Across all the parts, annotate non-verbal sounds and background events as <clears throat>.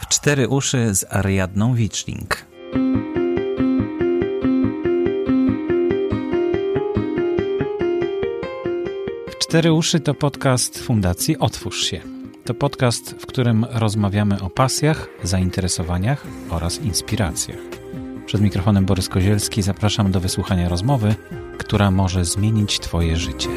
W cztery uszy z Ariadną Wiczling. W cztery uszy to podcast Fundacji Otwórz się. To podcast, w którym rozmawiamy o pasjach, zainteresowaniach oraz inspiracjach. Przed mikrofonem Borys Kozielski zapraszam do wysłuchania rozmowy, która może zmienić Twoje życie.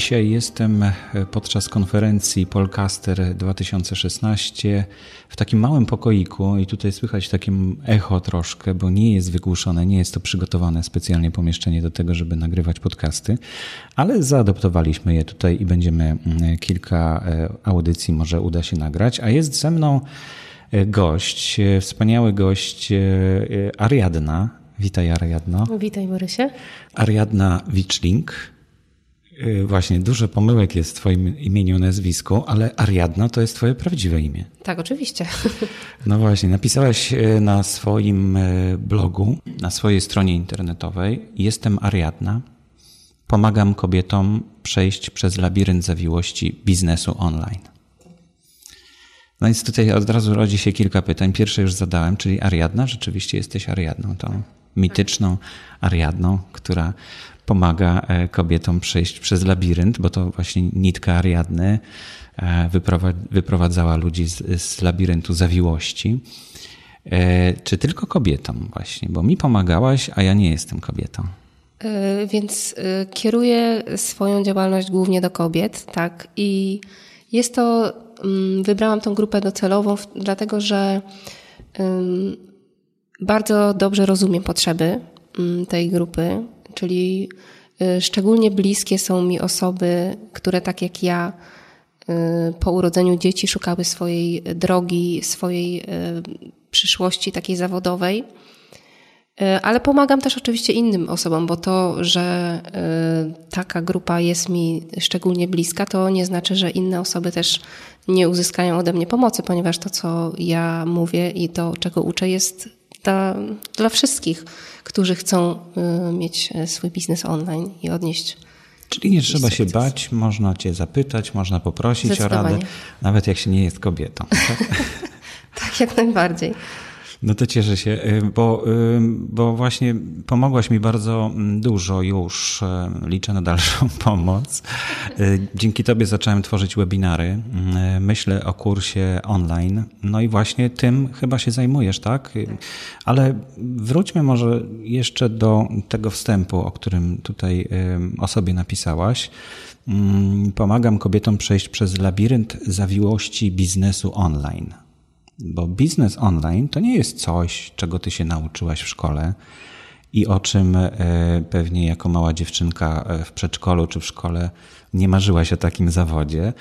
Dzisiaj jestem podczas konferencji Polcaster 2016 w takim małym pokoiku i tutaj słychać takie echo troszkę, bo nie jest wygłuszone, nie jest to przygotowane specjalnie pomieszczenie do tego, żeby nagrywać podcasty, ale zaadoptowaliśmy je tutaj i będziemy kilka e, audycji może uda się nagrać, a jest ze mną e, gość, e, wspaniały gość Ariadna. Witaj Ariadno. Witaj Borysie. Ariadna Wiczling. Y, właśnie, dużo pomyłek jest w Twoim imieniu, nazwisku, ale Ariadna to jest Twoje prawdziwe imię. Tak, oczywiście. <laughs> No właśnie, napisałaś y, na swoim y, blogu, na swojej stronie internetowej: Jestem Ariadna. Pomagam kobietom przejść przez labirynt zawiłości biznesu online. No więc tutaj od razu rodzi się kilka pytań. Pierwsze już zadałem, czyli Ariadna. Rzeczywiście jesteś Ariadną, tą mityczną Ariadną, która pomaga e, kobietom przejść przez labirynt, bo to właśnie nitka Ariadny e, wyprowadzała ludzi z, z labiryntu zawiłości. E, czy tylko kobietom właśnie? Bo mi pomagałaś, a ja nie jestem kobietą. Więc kieruję swoją działalność głównie do kobiet, tak? I jest to, mm, wybrałam tą grupę docelową, dlatego że bardzo dobrze rozumiem potrzeby mm, tej grupy czyli y, szczególnie bliskie są mi osoby, które tak jak ja y, po urodzeniu dzieci szukały swojej drogi, swojej y, przyszłości takiej zawodowej. Ale pomagam też oczywiście innym osobom, bo to, że taka grupa jest mi szczególnie bliska, to nie znaczy, że inne osoby też nie uzyskają ode mnie pomocy, ponieważ to, co ja mówię i to, czego uczę, jest dla, dla wszystkich, którzy chcą y, mieć e, swój biznes online i odnieść. Czyli nie trzeba się bać, można Cię zapytać, można poprosić o radę, nawet jak się nie jest kobietą. Tak, <laughs> tak jak najbardziej. No to cieszę się, y, bo, y, bo właśnie pomogłaś mi bardzo mm, dużo już. Y, liczę na dalszą <laughs> pomoc. Dzięki Tobie zacząłem tworzyć webinary. Myślę o kursie online. No i właśnie tym chyba się zajmujesz, tak? Ale wróćmy może jeszcze do tego wstępu, o którym tutaj o sobie napisałaś. Mm, pomagam kobietom przejść przez labirynt zawiłości biznesu online. Bo biznes online to nie jest coś, czego ty się nauczyłaś w szkole i o czym e, pewnie jako mała dziewczynka e, w przedszkolu czy w szkole nie marzyłaś o takim zawodzie.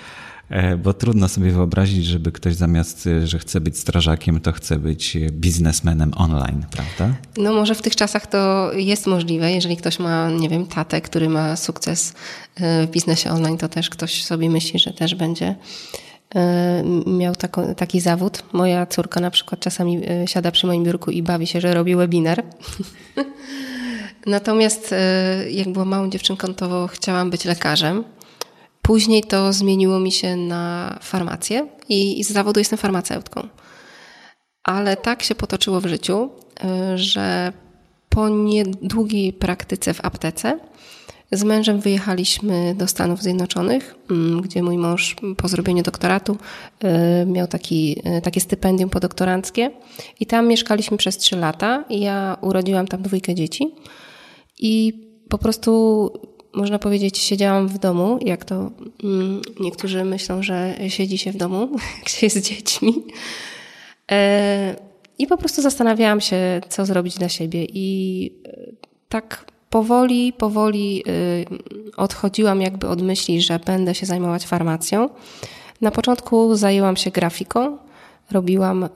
E, bo trudno sobie wyobrazić, żeby ktoś zamiast, że chce być strażakiem, to chce być biznesmenem online, prawda? No może w tych czasach to jest możliwe. Jeżeli ktoś ma, nie wiem, tatę, który ma sukces w biznesie online, to też ktoś sobie myśli, że też będzie miał taką, taki zawód. Moja córka na przykład czasami e, siada przy moim biurku i bawi się, że robi webinar. <laughs> Natomiast e, jak byłam małą dziewczynką, to chciałam być lekarzem. Później to zmieniło mi się na farmację i, i z zawodu jestem farmaceutką. Ale tak się potoczyło w życiu, że po niedługiej praktyce w aptece z mężem wyjechaliśmy do Stanów Zjednoczonych, mm, gdzie mój mąż po zrobieniu doktoratu y, miał taki, y, takie stypendium podoktoranckie i tam mieszkaliśmy przez trzy lata. Ja urodziłam tam dwójkę dzieci i po prostu można powiedzieć, siedziałam w domu, jak to mm, niektórzy myślą, że siedzi się w domu, <laughs> się jest z dziećmi. E, I po prostu zastanawiałam się, co zrobić dla siebie. I e, tak powoli, powoli y, odchodziłam jakby od myśli, że będę się zajmować farmacją. Na początku zajęłam się grafiką, robiłam, y,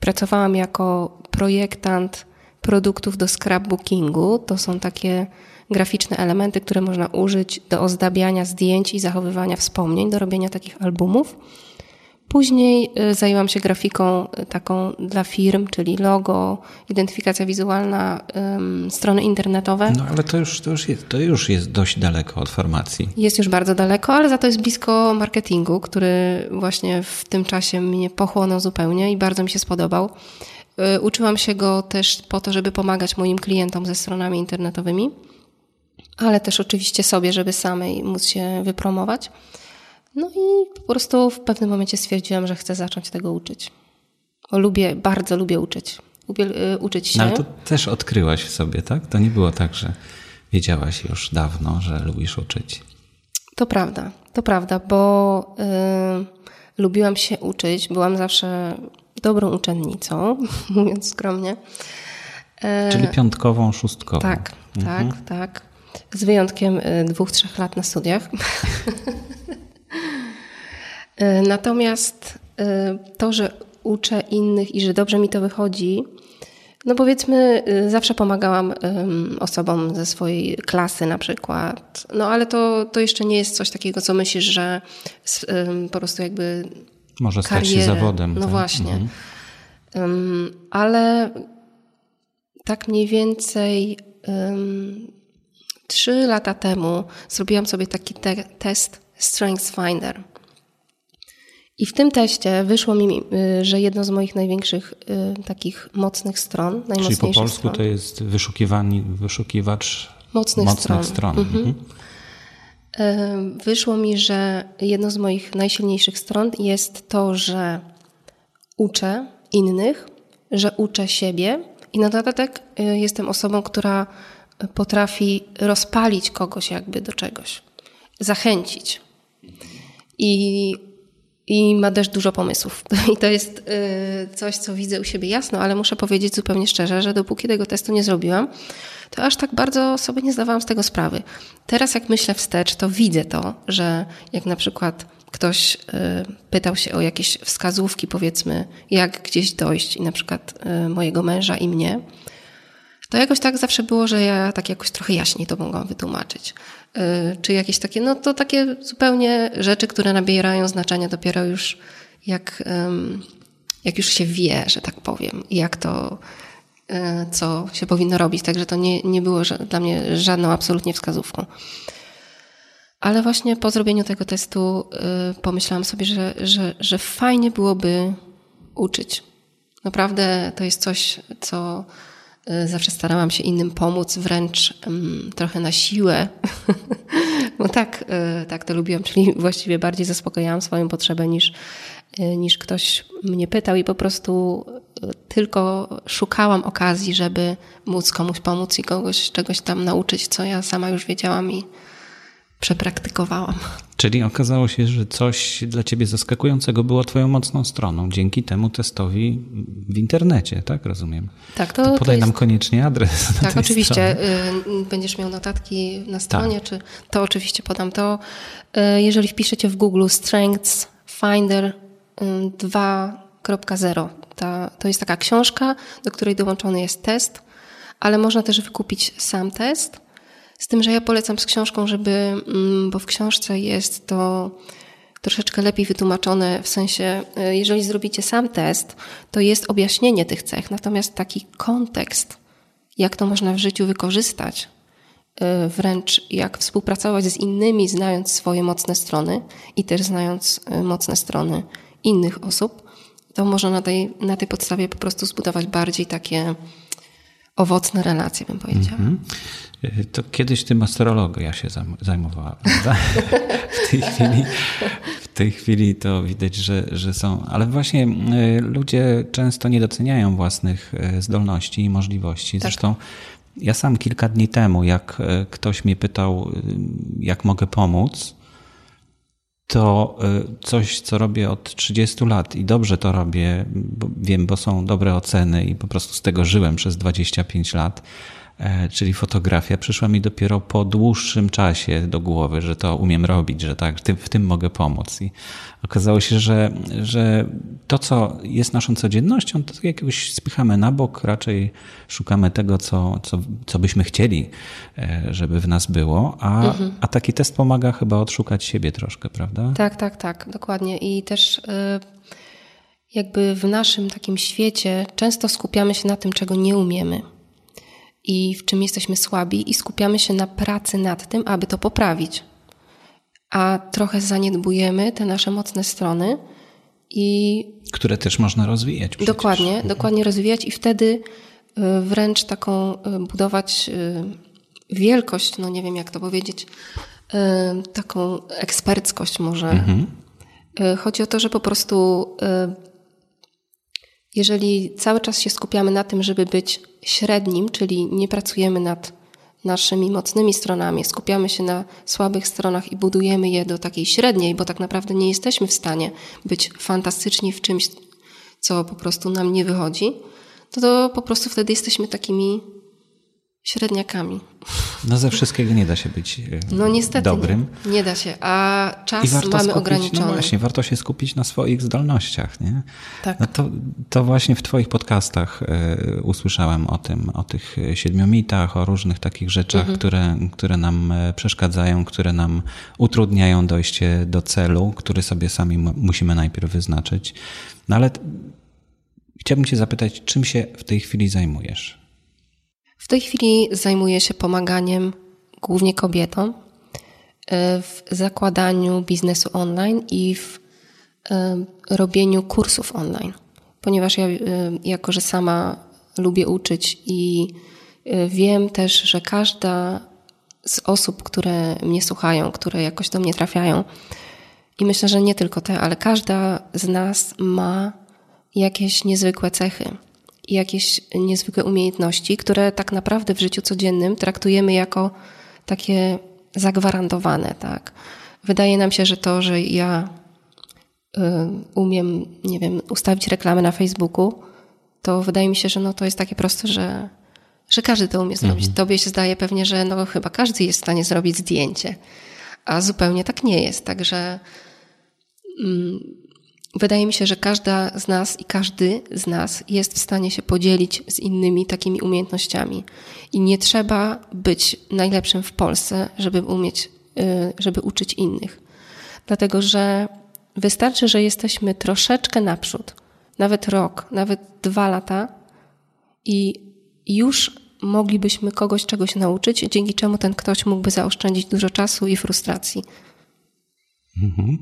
pracowałam jako projektant produktów do scrapbookingu. To są takie graficzne elementy, które można użyć do ozdabiania zdjęć i zachowywania wspomnień, do robienia takich albumów. Później y, zajęłam się grafiką y, taką dla firm, czyli logo, identyfikacja wizualna, strony internetowe. No ale to już, to, już jest, to już jest dość daleko od farmacji. Jest już bardzo daleko, ale za to jest blisko marketingu, który właśnie w tym czasie mnie pochłonął zupełnie i bardzo mi się spodobał. Y, uczyłam się go też po to, żeby pomagać moim klientom ze stronami internetowymi, ale też oczywiście sobie, żeby samej móc się wypromować. No i po prostu w pewnym momencie stwierdziłam, że chcę zacząć tego uczyć. Bo lubię, bardzo lubię uczyć. Lubię y, uczyć się. No, ale to też odkryłaś w sobie, tak? To nie było tak, że wiedziałaś już dawno, że lubisz uczyć. To prawda, to prawda, bo y, lubiłam się uczyć. Byłam zawsze dobrą uczennicą, <laughs> mówiąc skromnie. E, Czyli piątkową, szóstkową. Tak, mhm. tak, tak. Z wyjątkiem y, dwóch, trzech lat na studiach. <laughs> E, natomiast e, to, że uczę innych i że dobrze mi to wychodzi, no powiedzmy, e, zawsze pomagałam osobom ze swojej klasy na przykład. No ale to, to jeszcze nie jest coś takiego, co myślisz, że po prostu jakby. Może stać karierę. się zawodem. No tak? właśnie. Mhm. Ale tak mniej więcej trzy lata temu zrobiłam sobie taki te test Strengths Finder. I w tym teście wyszło mi, y, że jedno z moich największych y, takich mocnych stron, najmocniejszych Czyli po polsku stron, to jest wyszukiwani, wyszukiwacz mocnych, mocnych stron. stron. Mhm. Mhm. Y, wyszło mi, że jedno z moich najsilniejszych stron jest to, że uczę innych, że uczę siebie i na dodatek jestem osobą, która potrafi rozpalić kogoś jakby do czegoś, zachęcić. I i ma też dużo pomysłów. <laughs> I to jest y, coś, co widzę u siebie jasno, ale muszę powiedzieć zupełnie szczerze, że dopóki tego testu nie zrobiłam, to aż tak bardzo sobie nie zdawałam z tego sprawy. Teraz, jak myślę wstecz, to widzę to, że jak na przykład ktoś y, pytał się o jakieś wskazówki, powiedzmy, jak gdzieś dojść, i na przykład y, mojego męża i mnie, to jakoś tak zawsze było, że ja tak jakoś trochę jaśniej to mogłam wytłumaczyć. Y, czy jakieś takie, no to takie zupełnie rzeczy, które nabierają znaczenia dopiero już jak, jak już się wie, że tak powiem, jak to, y, co się powinno robić. Także to nie, nie było dla mnie żadną absolutnie wskazówką. Ale właśnie po zrobieniu tego testu y, pomyślałam sobie, że, że, że fajnie byłoby uczyć. Naprawdę to jest coś, co zawsze starałam się innym pomóc, wręcz um, trochę na siłę. <laughs> Bo tak, y, tak to lubiłam, czyli właściwie bardziej zaspokajałam swoją potrzebę niż, y, niż ktoś mnie pytał i po prostu tylko szukałam okazji, żeby móc komuś pomóc i kogoś czegoś tam nauczyć, co ja sama już wiedziałam i przepraktykowałam. Czyli okazało się, że coś dla ciebie zaskakującego było twoją mocną stroną dzięki temu testowi w internecie, tak rozumiem? Tak, to, to podaj to jest... nam koniecznie adres. Tak, oczywiście. Strony. Będziesz miał notatki na stronie, tak. czy to oczywiście podam to. Y, jeżeli wpiszecie w Google Strengths Finder 2.0, y, to jest taka książka, do której dołączony jest test, ale można też wykupić sam test z tym, że ja polecam z książką, żeby, mm, bo w książce jest to troszeczkę lepiej wytłumaczone, w sensie, e, jeżeli zrobicie sam test, to jest objaśnienie tych cech, natomiast taki kontekst, jak to można w życiu wykorzystać, e, wręcz jak współpracować z innymi, znając swoje mocne strony i też znając e, mocne strony innych osób, to można na tej, na tej podstawie po prostu zbudować bardziej takie owocne relacje, bym powiedziała. Mm -hmm. To kiedyś tym astrologia się zajmowała, w tej chwili, w tej chwili to widać, że, że są, ale właśnie e, ludzie często nie doceniają własnych e, zdolności i możliwości. Tak. Zresztą ja sam kilka dni temu, jak ktoś mnie pytał, jak mogę pomóc, to coś, co robię od 30 lat i dobrze to robię, bo wiem, bo są dobre oceny i po prostu z tego żyłem przez 25 lat czyli fotografia, przyszła mi dopiero po dłuższym czasie do głowy, że to umiem robić, że tak, w tym mogę pomóc. I okazało się, że, że to, co jest naszą codziennością, to jakiegoś spychamy na bok, raczej szukamy tego, co, co, co byśmy chcieli, e, żeby w nas było, a, mhm. a taki test pomaga chyba odszukać siebie troszkę, prawda? Tak, tak, tak, dokładnie. I też e, jakby w naszym takim świecie często skupiamy się na tym, czego nie umiemy i w czym jesteśmy słabi, i skupiamy się na pracy nad tym, aby to poprawić. A trochę zaniedbujemy te nasze mocne strony i. Które też można rozwijać. Przecież. Dokładnie, mhm. dokładnie rozwijać i wtedy y, wręcz taką y, budować y, wielkość, no nie wiem jak to powiedzieć, taką eksperckość może. Mhm. Chodzi o to, że po prostu jeżeli cały czas się skupiamy na tym, żeby być średnim, czyli nie pracujemy nad naszymi mocnymi stronami, skupiamy się na słabych stronach i budujemy je do takiej średniej, bo tak naprawdę nie jesteśmy w stanie być fantastyczni w czymś, co po prostu nam nie wychodzi, to, to po prostu wtedy jesteśmy takimi średniakami. No ze wszystkiego nie da się być e, no, niestety dobrym. Nie, nie da się, a czas mamy skupić, ograniczony. No właśnie, warto się skupić na swoich zdolnościach. Nie? Tak. No to, to właśnie w twoich podcastach y, usłyszałem o tym, o tych siedmiu mitach, o różnych takich rzeczach, mhm. które, które nam e, przeszkadzają, które nam utrudniają dojście do celu, który sobie sami musimy najpierw wyznaczyć. No ale chciałbym cię zapytać, czym się w tej chwili zajmujesz? W tej chwili zajmuję się pomaganiem głównie kobietom e, w zakładaniu biznesu online i w e, robieniu kursów online, ponieważ ja, e, jako że sama lubię uczyć i wiem też, że każda z osób, które mnie słuchają, które jakoś do mnie trafiają, i myślę, że nie tylko te, ale każda z nas ma jakieś niezwykłe cechy jakieś niezwykłe umiejętności, które tak naprawdę w życiu codziennym traktujemy jako takie zagwarantowane. Tak? Wydaje nam się, że to, że ja y, umiem, nie wiem, ustawić reklamę na Facebooku, to wydaje mi się, że no to jest takie proste, że, że każdy to umie zrobić. Mhm. Tobie się zdaje pewnie, że no chyba każdy jest w stanie zrobić zdjęcie, a zupełnie tak nie jest. Także mm, Wydaje mi się, że każda z nas i każdy z nas jest w stanie się podzielić z innymi takimi umiejętnościami. I nie trzeba być najlepszym w Polsce, żeby umieć, y, żeby uczyć innych. Dlatego, że wystarczy, że jesteśmy troszeczkę naprzód, nawet rok, nawet dwa lata i już moglibyśmy kogoś czegoś nauczyć, dzięki czemu ten ktoś mógłby zaoszczędzić dużo czasu i frustracji. Mhm.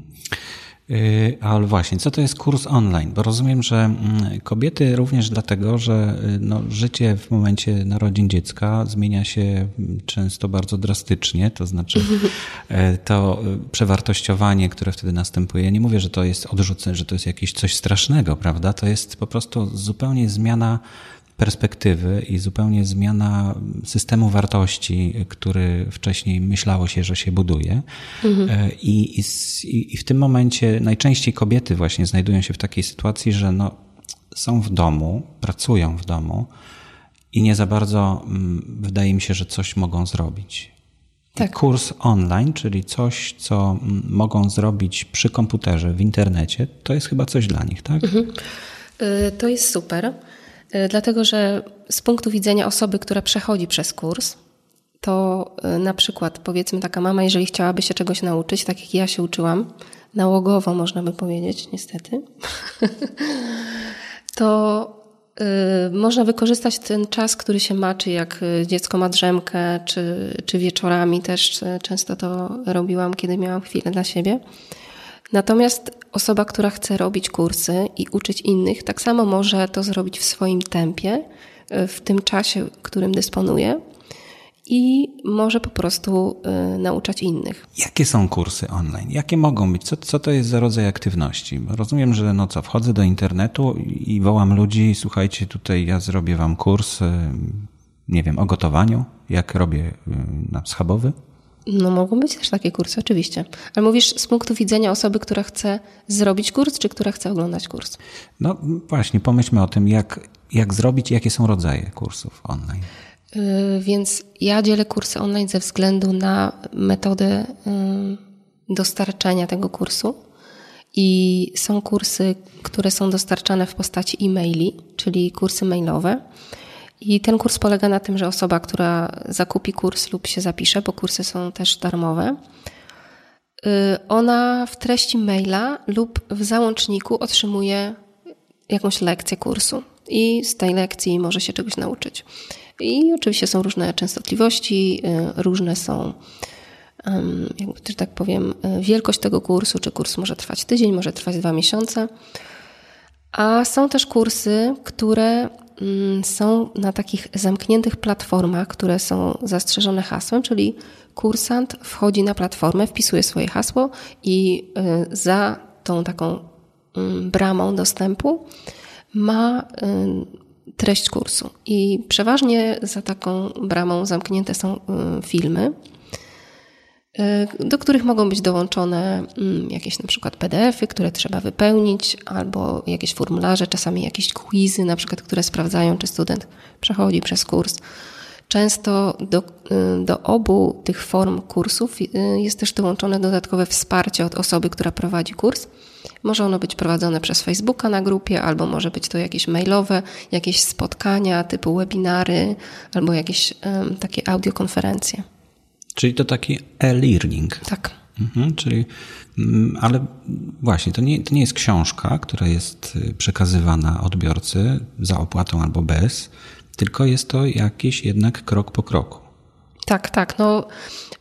Y, ale właśnie, co to jest kurs online? Bo rozumiem, że mm, kobiety również dlatego, że y, no, życie w momencie narodzin dziecka zmienia się mm, często bardzo drastycznie, to znaczy <laughs> y, to przewartościowanie, które wtedy następuje. Nie mówię, że to jest odrzucenie, że to jest jakieś coś strasznego, prawda? To jest po prostu zupełnie zmiana perspektywy i zupełnie zmiana systemu wartości, który wcześniej myślało się, że się buduje. Mhm. E, I, i, I, w tym momencie najczęściej kobiety właśnie znajdują się w takiej sytuacji, że no, są w domu, pracują w domu i nie za bardzo mm, wydaje mi się, że coś mogą zrobić. Tak. Kurs online, czyli coś, co mm, mogą zrobić przy komputerze, w internecie, to jest chyba coś dla nich, tak? Mhm. E, to jest super. E, dlatego, że z punktu widzenia osoby, która przechodzi przez kurs, to e, na przykład powiedzmy taka mama, jeżeli chciałaby się czegoś nauczyć, tak jak ja się uczyłam, nałogowo można by powiedzieć, niestety, <laughs> to y, można wykorzystać ten czas, który się ma, czy jak dziecko ma drzemkę, czy, czy wieczorami też często to robiłam, kiedy miałam chwilę dla siebie. Natomiast osoba, która chce robić kursy i uczyć innych, tak samo może to zrobić w swoim tempie, e, w tym czasie, którym dysponuje i może po prostu y, nauczać innych. Jakie są kursy online? Jakie mogą być? Co, co to jest za rodzaj aktywności? Rozumiem, że no co, wchodzę do internetu i wołam ludzi, słuchajcie, tutaj ja zrobię wam kurs, y, nie wiem, o gotowaniu, jak robię y, na schabowy. No mogą być też takie kursy, oczywiście. Ale mówisz z punktu widzenia osoby, która chce zrobić kurs, czy która chce oglądać kurs? No właśnie, pomyślmy o tym, jak, jak zrobić, jakie są rodzaje kursów online. Więc ja dzielę kursy online ze względu na metodę dostarczania tego kursu. I są kursy, które są dostarczane w postaci e-maili, czyli kursy mailowe. I ten kurs polega na tym, że osoba, która zakupi kurs lub się zapisze, bo kursy są też darmowe, y, ona w treści maila lub w załączniku otrzymuje jakąś lekcję kursu i z tej lekcji może się czegoś nauczyć. I oczywiście są różne częstotliwości, y, różne są że tak powiem, e, wielkość tego kursu, czy kurs może trwać tydzień, może trwać dwa miesiące. A są też kursy, które są na takich zamkniętych platformach, które są zastrzeżone hasłem, czyli kursant wchodzi na platformę, wpisuje swoje hasło i e, za tą taką mm, bramą dostępu ma treść kursu. I przeważnie za taką bramą zamknięte są filmy, Y, do których mogą być dołączone mm, jakieś na przykład PDFy, które trzeba wypełnić, albo jakieś formularze, czasami jakieś quizy, na przykład, które sprawdzają, czy student przechodzi przez kurs. Często do, y, do obu tych form kursów y, jest też dołączone dodatkowe wsparcie od osoby, która prowadzi kurs. Może ono być prowadzone przez Facebooka na grupie, albo może być to jakieś mailowe, jakieś spotkania typu webinary, albo jakieś um, takie audiokonferencje. Czyli to taki e-learning. Tak. Mhm, czyli, mm, ale właśnie, to nie, to nie jest książka, która jest y, przekazywana odbiorcy za opłatą albo bez, tylko jest to jakiś jednak krok po kroku. Tak, tak. No,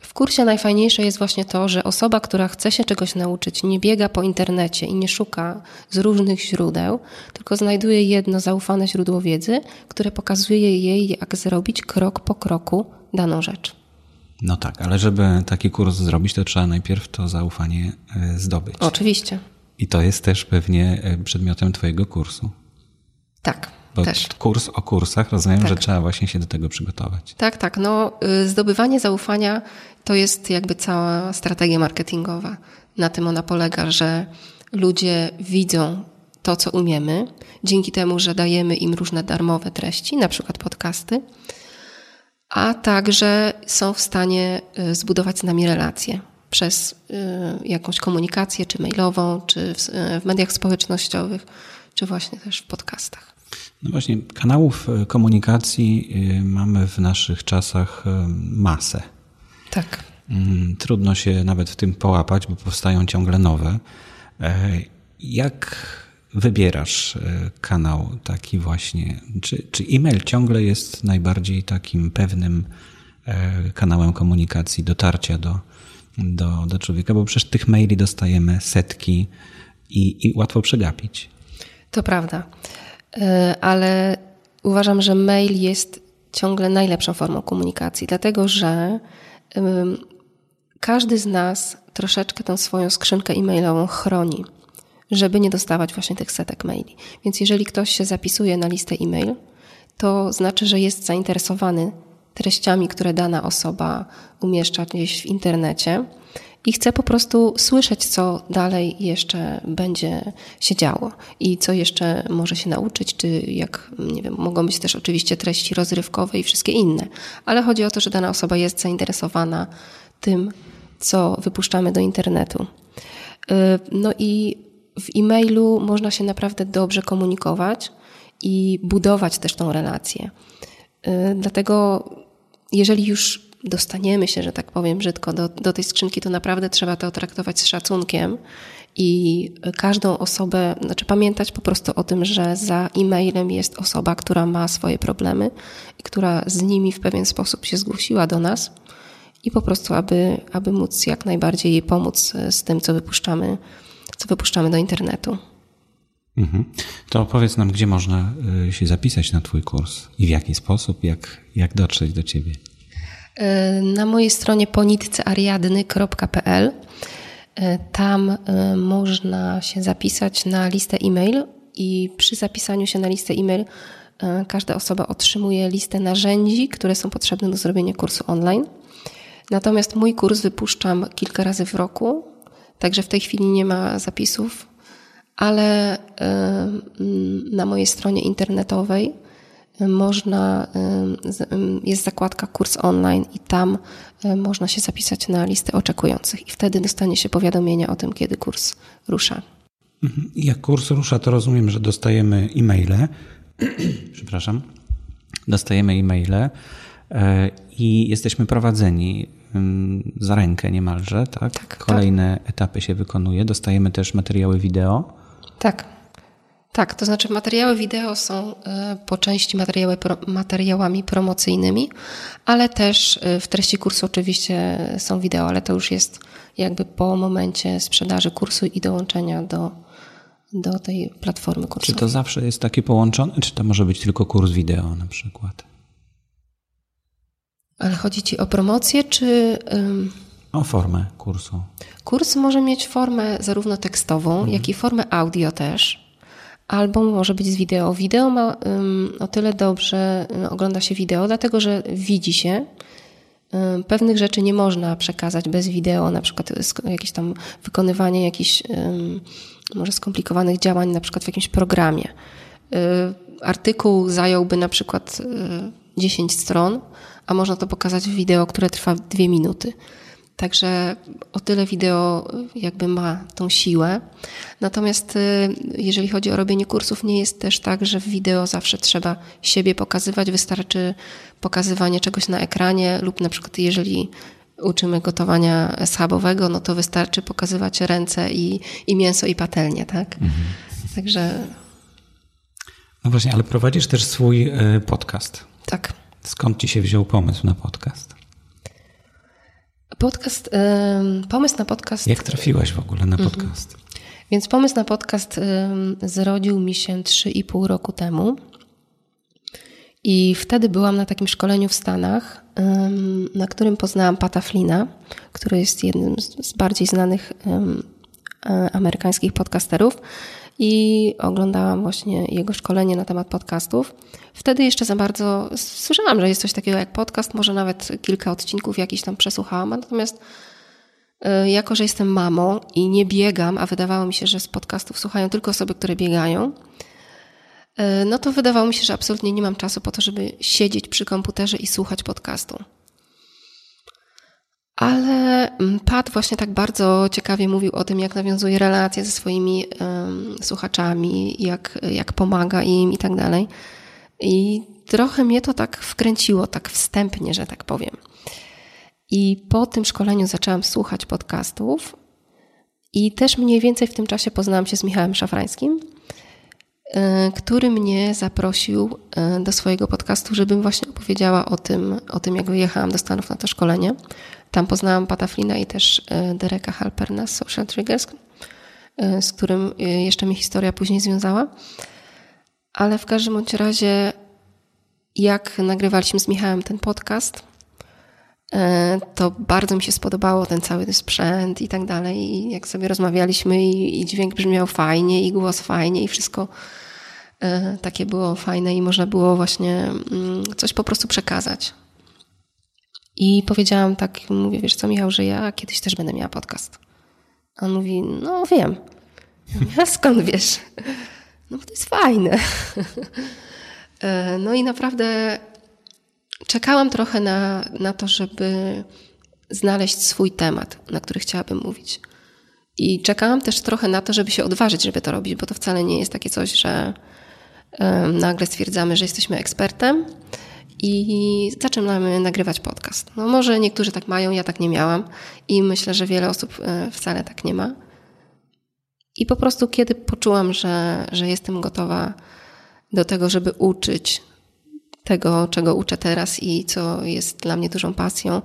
w kursie najfajniejsze jest właśnie to, że osoba, która chce się czegoś nauczyć, nie biega po internecie i nie szuka z różnych źródeł, tylko znajduje jedno zaufane źródło wiedzy, które pokazuje jej, jak zrobić krok po kroku daną rzecz. No tak, ale żeby taki kurs zrobić, to trzeba najpierw to zaufanie e, zdobyć. Oczywiście. I to jest też pewnie e, przedmiotem Twojego kursu. Tak. Bo też. kurs o kursach, rozumiem, tak. że trzeba właśnie się do tego przygotować. Tak, tak. No, y, zdobywanie zaufania to jest jakby cała strategia marketingowa. Na tym ona polega, że ludzie widzą to, co umiemy, dzięki temu, że dajemy im różne darmowe treści, na przykład podcasty a także są w stanie y, zbudować z nami relacje przez y, jakąś komunikację, czy mailową, czy w, y, w mediach społecznościowych, czy właśnie też w podcastach. No właśnie, kanałów komunikacji mamy w naszych czasach masę. Tak. Mm, trudno się nawet w tym połapać, bo powstają ciągle nowe. E, jak wybierasz e, kanał taki właśnie? Czy, czy e-mail ciągle jest najbardziej takim pewnym e, kanałem komunikacji, dotarcia do, do, do człowieka? Bo przecież tych maili dostajemy setki i, i łatwo przegapić. To prawda, e, ale uważam, że mail jest ciągle najlepszą formą komunikacji, dlatego że każdy z nas troszeczkę tą swoją skrzynkę e-mailową chroni żeby nie dostawać właśnie tych setek maili. Więc jeżeli ktoś się zapisuje na listę e-mail, to znaczy, że jest zainteresowany treściami, które dana osoba umieszcza gdzieś w internecie i chce po prostu słyszeć, co dalej jeszcze będzie się działo i co jeszcze może się nauczyć, czy jak, nie wiem, mogą być też oczywiście treści rozrywkowe i wszystkie inne, ale chodzi o to, że dana osoba jest zainteresowana tym, co wypuszczamy do internetu. Y, no i w e-mailu można się naprawdę dobrze komunikować i budować też tą relację. Y, dlatego, jeżeli już dostaniemy się, że tak powiem brzydko, do, do tej skrzynki, to naprawdę trzeba to traktować z szacunkiem i każdą osobę, znaczy pamiętać po prostu o tym, że za e-mailem jest osoba, która ma swoje problemy i która z nimi w pewien sposób się zgłosiła do nas i po prostu, aby, aby móc jak najbardziej jej pomóc z tym, co wypuszczamy co wypuszczamy do internetu. Mhm. To opowiedz nam, gdzie można y, się zapisać na Twój kurs i w jaki sposób, jak, jak dotrzeć do Ciebie. Y, na mojej stronie ponitceariadny.pl y, tam można się zapisać na listę e-mail i przy zapisaniu się na listę e-mail każda osoba otrzymuje listę narzędzi, które są potrzebne do zrobienia kursu online. Natomiast mój kurs wypuszczam kilka razy w roku Także w tej chwili nie ma zapisów, ale na mojej stronie internetowej można, jest zakładka kurs online i tam można się zapisać na listę oczekujących i wtedy dostanie się powiadomienia o tym, kiedy kurs rusza. Mhm. Jak kurs rusza, to rozumiem, że dostajemy e-maile. <clears throat> Przepraszam. Dostajemy e-maile e, i jesteśmy prowadzeni za rękę niemalże, tak? tak Kolejne tak. etapy się wykonuje. Dostajemy też materiały wideo. Tak. Tak, to znaczy materiały wideo są e, po części materiały, materiałami promocyjnymi, ale też e, w treści kursu oczywiście są wideo, ale to już jest jakby po momencie sprzedaży kursu i dołączenia do, do tej platformy kursowej. Czy to zawsze jest takie połączone, czy to może być tylko kurs wideo na przykład? Ale chodzi Ci o promocję, czy. O formę kursu. Kurs może mieć formę zarówno tekstową, mhm. jak i formę audio też. Albo może być z wideo. Wideo ma um, o tyle dobrze ogląda się wideo, dlatego że widzi się. Um, pewnych rzeczy nie można przekazać bez wideo, na przykład jakieś tam wykonywanie jakichś um, może skomplikowanych działań, na przykład w jakimś programie. artykuł zająłby na przykład 10 stron, a można to pokazać w wideo, które trwa dwie minuty. Także o tyle wideo jakby ma tą siłę. Natomiast y, jeżeli chodzi o robienie kursów, nie jest też tak, że w wideo zawsze trzeba siebie pokazywać. Wystarczy pokazywanie czegoś na ekranie lub na przykład jeżeli uczymy gotowania schabowego, no to wystarczy pokazywać ręce i, i mięso i patelnię, tak? Mhm. Także... No właśnie, ale prowadzisz też swój y, podcast. Tak. Skąd ci się wziął pomysł na podcast? Podcast, pomysł na podcast. Jak trafiłaś w ogóle na mhm. podcast? Mhm. Więc pomysł na podcast zrodził mi się 3,5 roku temu. I wtedy byłam na takim szkoleniu w Stanach, na którym poznałam Pata Flina, który jest jednym z bardziej znanych e, amerykańskich podcasterów i oglądałam właśnie jego szkolenie na temat podcastów. Wtedy jeszcze za bardzo słyszałam, że jest coś takiego jak podcast, może nawet kilka odcinków jakiś tam przesłuchałam, natomiast e, jako, że jestem mamą i nie biegam, a wydawało mi się, że z podcastów słuchają tylko osoby, które biegają, e, no to wydawało mi się, że absolutnie nie mam czasu po to, żeby siedzieć przy komputerze i słuchać podcastu. Ale mm, Pat właśnie tak bardzo ciekawie mówił o tym, jak nawiązuje relacje ze swoimi um, słuchaczami, jak, jak pomaga im i tak dalej. I trochę mnie to tak wkręciło, tak wstępnie, że tak powiem. I po tym szkoleniu zaczęłam słuchać podcastów i też mniej więcej w tym czasie poznałam się z Michałem Szafrańskim, e, który mnie zaprosił e, do swojego podcastu, żebym właśnie opowiedziała o tym, o tym jak wyjechałam do Stanów na to szkolenie. Tam poznałam Pataflina i też e, Dereka Halperna z Social Triggers, e, z którym e, jeszcze mi historia później związała. Ale w każdym bądź razie, jak nagrywaliśmy z Michałem ten podcast, to bardzo mi się spodobało ten cały sprzęt i tak dalej. I jak sobie rozmawialiśmy i, i dźwięk brzmiał fajnie i głos fajnie i wszystko takie było fajne i można było właśnie mm, coś po prostu przekazać. I powiedziałam tak, mówię, wiesz co Michał, że ja kiedyś też będę miała podcast. A on mówi, no wiem. Ja skąd wiesz? No bo to jest fajne. E, no i naprawdę czekałam trochę na, na to, żeby znaleźć swój temat, na który chciałabym mówić. I czekałam też trochę na to, żeby się odważyć, żeby to robić, bo to wcale nie jest takie coś, że nagle stwierdzamy, że jesteśmy ekspertem i zaczynamy nagrywać podcast. No może niektórzy tak mają, ja tak nie miałam i myślę, że wiele osób e, wcale tak nie ma. I po prostu kiedy poczułam, że, że jestem gotowa do tego, żeby uczyć tego, czego uczę teraz i co jest dla mnie dużą pasją,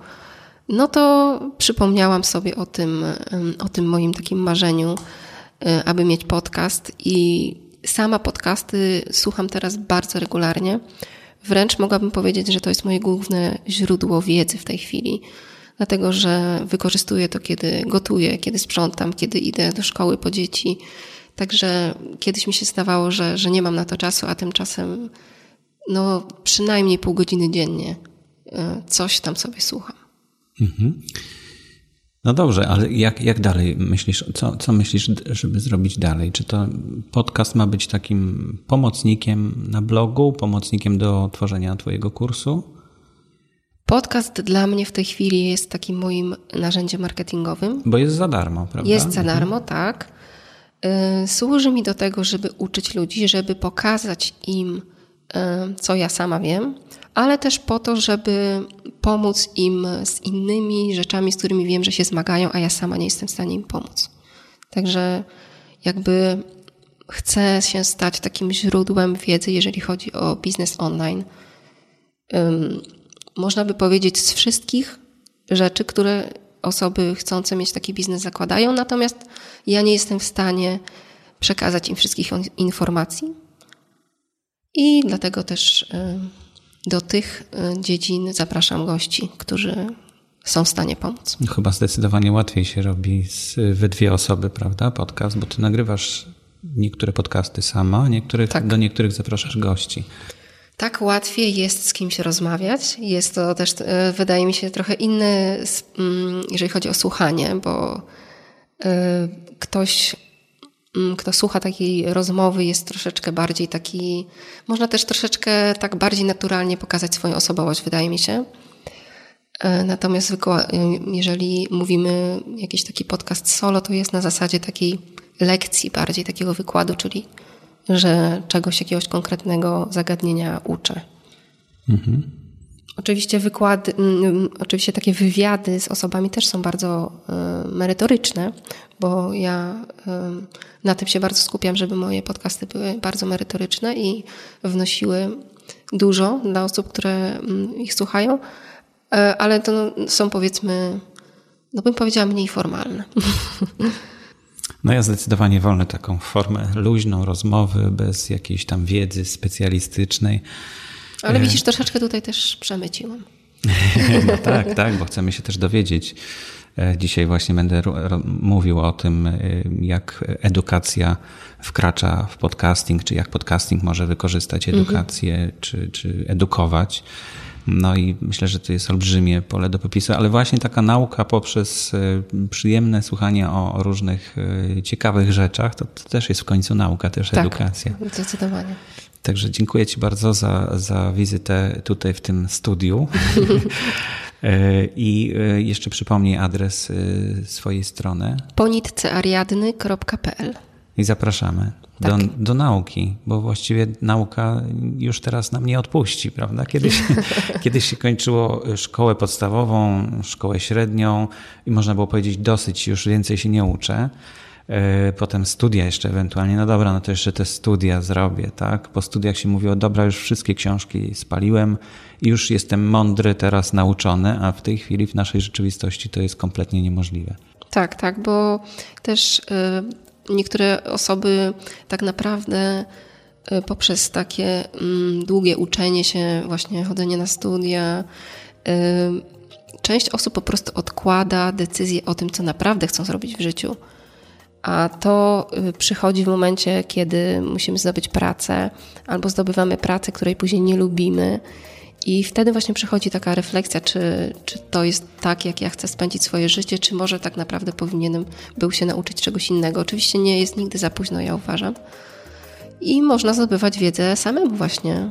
no to przypomniałam sobie o tym, o tym moim takim marzeniu, e, aby mieć podcast i sama podcasty słucham teraz bardzo regularnie. Wręcz mogłabym powiedzieć, że to jest moje główne źródło wiedzy w tej chwili, dlatego że wykorzystuję to, kiedy gotuję, kiedy sprzątam, kiedy idę do szkoły po dzieci. Także kiedyś mi się zdawało, że, że nie mam na to czasu, a tymczasem no, przynajmniej pół godziny dziennie e, coś tam sobie słucham. Mhm. No dobrze, ale jak, jak dalej myślisz? Co, co myślisz, żeby zrobić dalej? Czy to podcast ma być takim pomocnikiem na blogu, pomocnikiem do tworzenia Twojego kursu? Podcast dla mnie w tej chwili jest takim moim narzędziem marketingowym. Bo jest za darmo, prawda? Jest za darmo, tak. Y, służy mi do tego, żeby uczyć ludzi, żeby pokazać im, co ja sama wiem, ale też po to, żeby pomóc im z innymi rzeczami, z którymi wiem, że się zmagają, a ja sama nie jestem w stanie im pomóc. Także jakby chcę się stać takim źródłem wiedzy, jeżeli chodzi o biznes online. Można by powiedzieć z wszystkich rzeczy, które osoby chcące mieć taki biznes zakładają, natomiast ja nie jestem w stanie przekazać im wszystkich informacji i dlatego też do tych y, dziedzin zapraszam gości, którzy są w stanie pomóc. Chyba zdecydowanie łatwiej się robi z, we dwie osoby, prawda? Podcast, bo ty nagrywasz niektóre podcasty sama, niektórych, tak. do niektórych zapraszasz gości. Tak łatwiej jest z kimś rozmawiać. Jest to też, y, wydaje mi się, trochę inny, mm, jeżeli chodzi o słuchanie, bo y, ktoś kto słucha takiej rozmowy, jest troszeczkę bardziej taki, można też troszeczkę tak bardziej naturalnie pokazać swoją osobowość, wydaje mi się. E, natomiast e, jeżeli mówimy jakiś taki podcast solo, to jest na zasadzie takiej lekcji bardziej, takiego wykładu, czyli że czegoś, jakiegoś konkretnego zagadnienia uczę. Mhm. Oczywiście wykłady, mm, oczywiście takie wywiady z osobami też są bardzo y, merytoryczne, bo ja y, na tym się bardzo skupiam, żeby moje podcasty były bardzo merytoryczne i wnosiły dużo dla osób, które mm, ich słuchają, y, ale to są powiedzmy, no bym powiedziała mniej formalne. <laughs> No ja zdecydowanie wolę taką formę luźną rozmowy, bez jakiejś tam wiedzy specjalistycznej. Ale widzisz, troszeczkę tutaj też przemyciłam. <laughs> No tak, tak, bo chcemy się też dowiedzieć. E, dzisiaj właśnie będę mówił o tym, e, jak edukacja wkracza w podcasting, czy jak podcasting może wykorzystać mhm. edukację, mhm. czy, czy edukować. No i myślę, że to jest olbrzymie pole do popisu, ale właśnie taka nauka poprzez e, przyjemne słuchanie o różnych ciekawych rzeczach, to, to też jest w końcu nauka, też tak, edukacja. Zdecydowanie. Także dziękuję Ci bardzo za, za wizytę tutaj w tym studiu. <laughs> E, I e, jeszcze przypomnij adres e, swojej strony. ponitceariadny.pl I zapraszamy tak. do, do nauki, bo właściwie nauka już teraz nam nie odpuści, prawda? Kiedyś, <laughs> kiedyś się kończyło szkołę podstawową, szkołę średnią i można było powiedzieć dosyć, już więcej się nie uczę. E, potem studia jeszcze ewentualnie, no dobra, no to jeszcze te studia zrobię, tak? Po studiach się mówiło, dobra, już wszystkie książki spaliłem i już jestem mądry, teraz nauczony, a w tej chwili w naszej rzeczywistości to jest kompletnie niemożliwe. Tak, tak, bo też e, niektóre osoby tak naprawdę e, poprzez takie mm, długie uczenie się, właśnie chodzenie na studia, część osób po prostu odkłada decyzję o tym, co naprawdę chcą zrobić w życiu a to y, przychodzi w momencie, kiedy musimy zdobyć pracę albo zdobywamy pracę, której później nie lubimy. I wtedy właśnie przychodzi taka refleksja, czy, czy to jest tak, jak ja chcę spędzić swoje życie, czy może tak naprawdę powinienem był się nauczyć czegoś innego. Oczywiście nie jest nigdy za późno, ja uważam. I można zdobywać wiedzę samemu właśnie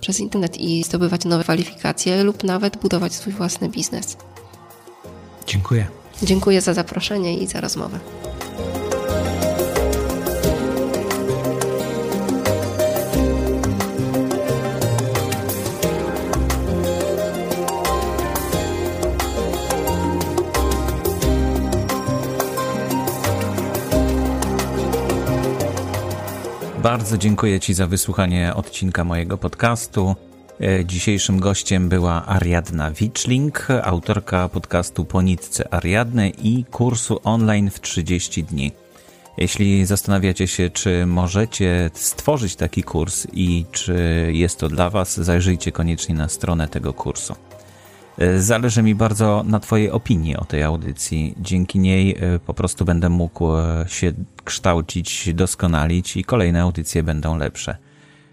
przez internet i zdobywać nowe kwalifikacje lub nawet budować swój własny biznes. Dziękuję. Dziękuję za zaproszenie i za rozmowę. Bardzo dziękuję Ci za wysłuchanie odcinka mojego podcastu. E, dzisiejszym gościem była Ariadna Wiczling, autorka podcastu Po nitce Ariadny i kursu online w 30 dni. Jeśli zastanawiacie się, czy możecie stworzyć taki kurs i czy jest to dla Was, zajrzyjcie koniecznie na stronę tego kursu. E, zależy mi bardzo na Twojej opinii o tej audycji. Dzięki niej e, po prostu będę mógł e, się kształcić, doskonalić i kolejne audycje będą lepsze.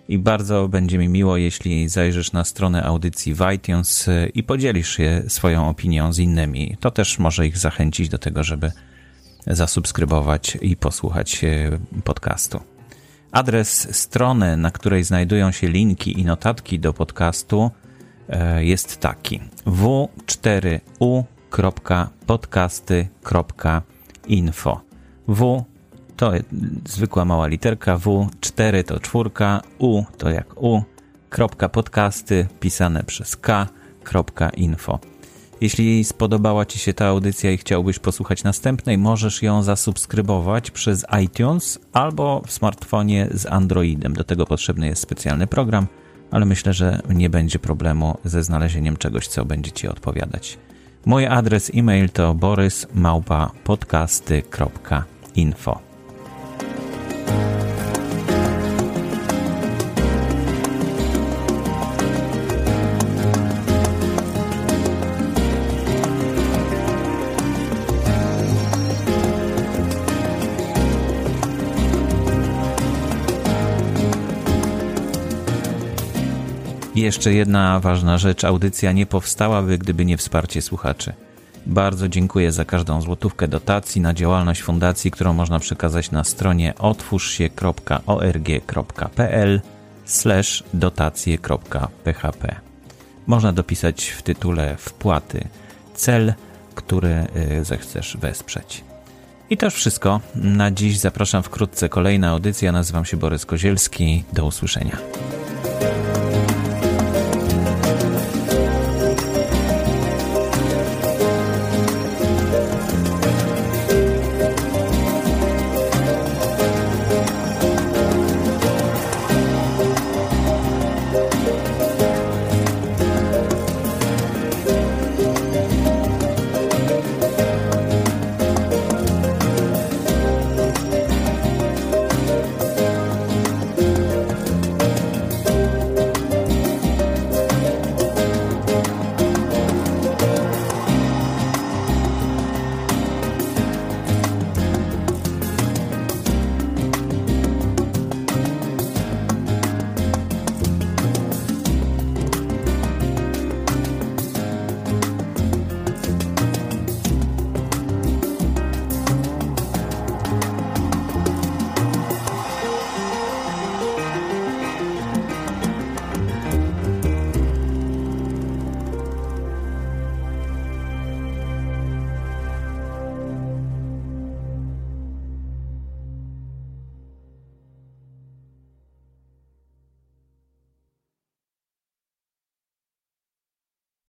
i bardzo będzie mi miło, jeśli zajrzysz na stronę audycji w iTunes i podzielisz się swoją opinią z innymi. To też może ich zachęcić do tego, żeby zasubskrybować i posłuchać podcastu. Adres strony, na której znajdują się linki i notatki do podcastu, jest taki: w4u.podcasty.info. W to zwykła mała literka, W, 4 to czwórka, U to jak U, kropka podcasty pisane przez K, kropka info. Jeśli spodobała Ci się ta audycja i chciałbyś posłuchać następnej, możesz ją zasubskrybować przez iTunes albo w smartfonie z Androidem. Do tego potrzebny jest specjalny program, ale myślę, że nie będzie problemu ze znalezieniem czegoś, co będzie Ci odpowiadać. Mój adres e-mail to borysmałpa.podcasty.info. jeszcze jedna ważna rzecz. Audycja nie powstałaby, gdyby nie wsparcie słuchaczy. Bardzo dziękuję za każdą złotówkę dotacji na działalność fundacji, którą można przekazać na stronie otwórzsie.org.pl dotacje.php. Można dopisać w tytule wpłaty cel, który y, zechcesz wesprzeć. I to już wszystko. Na dziś zapraszam wkrótce kolejna audycja. Nazywam się Borys Kozielski. Do usłyszenia.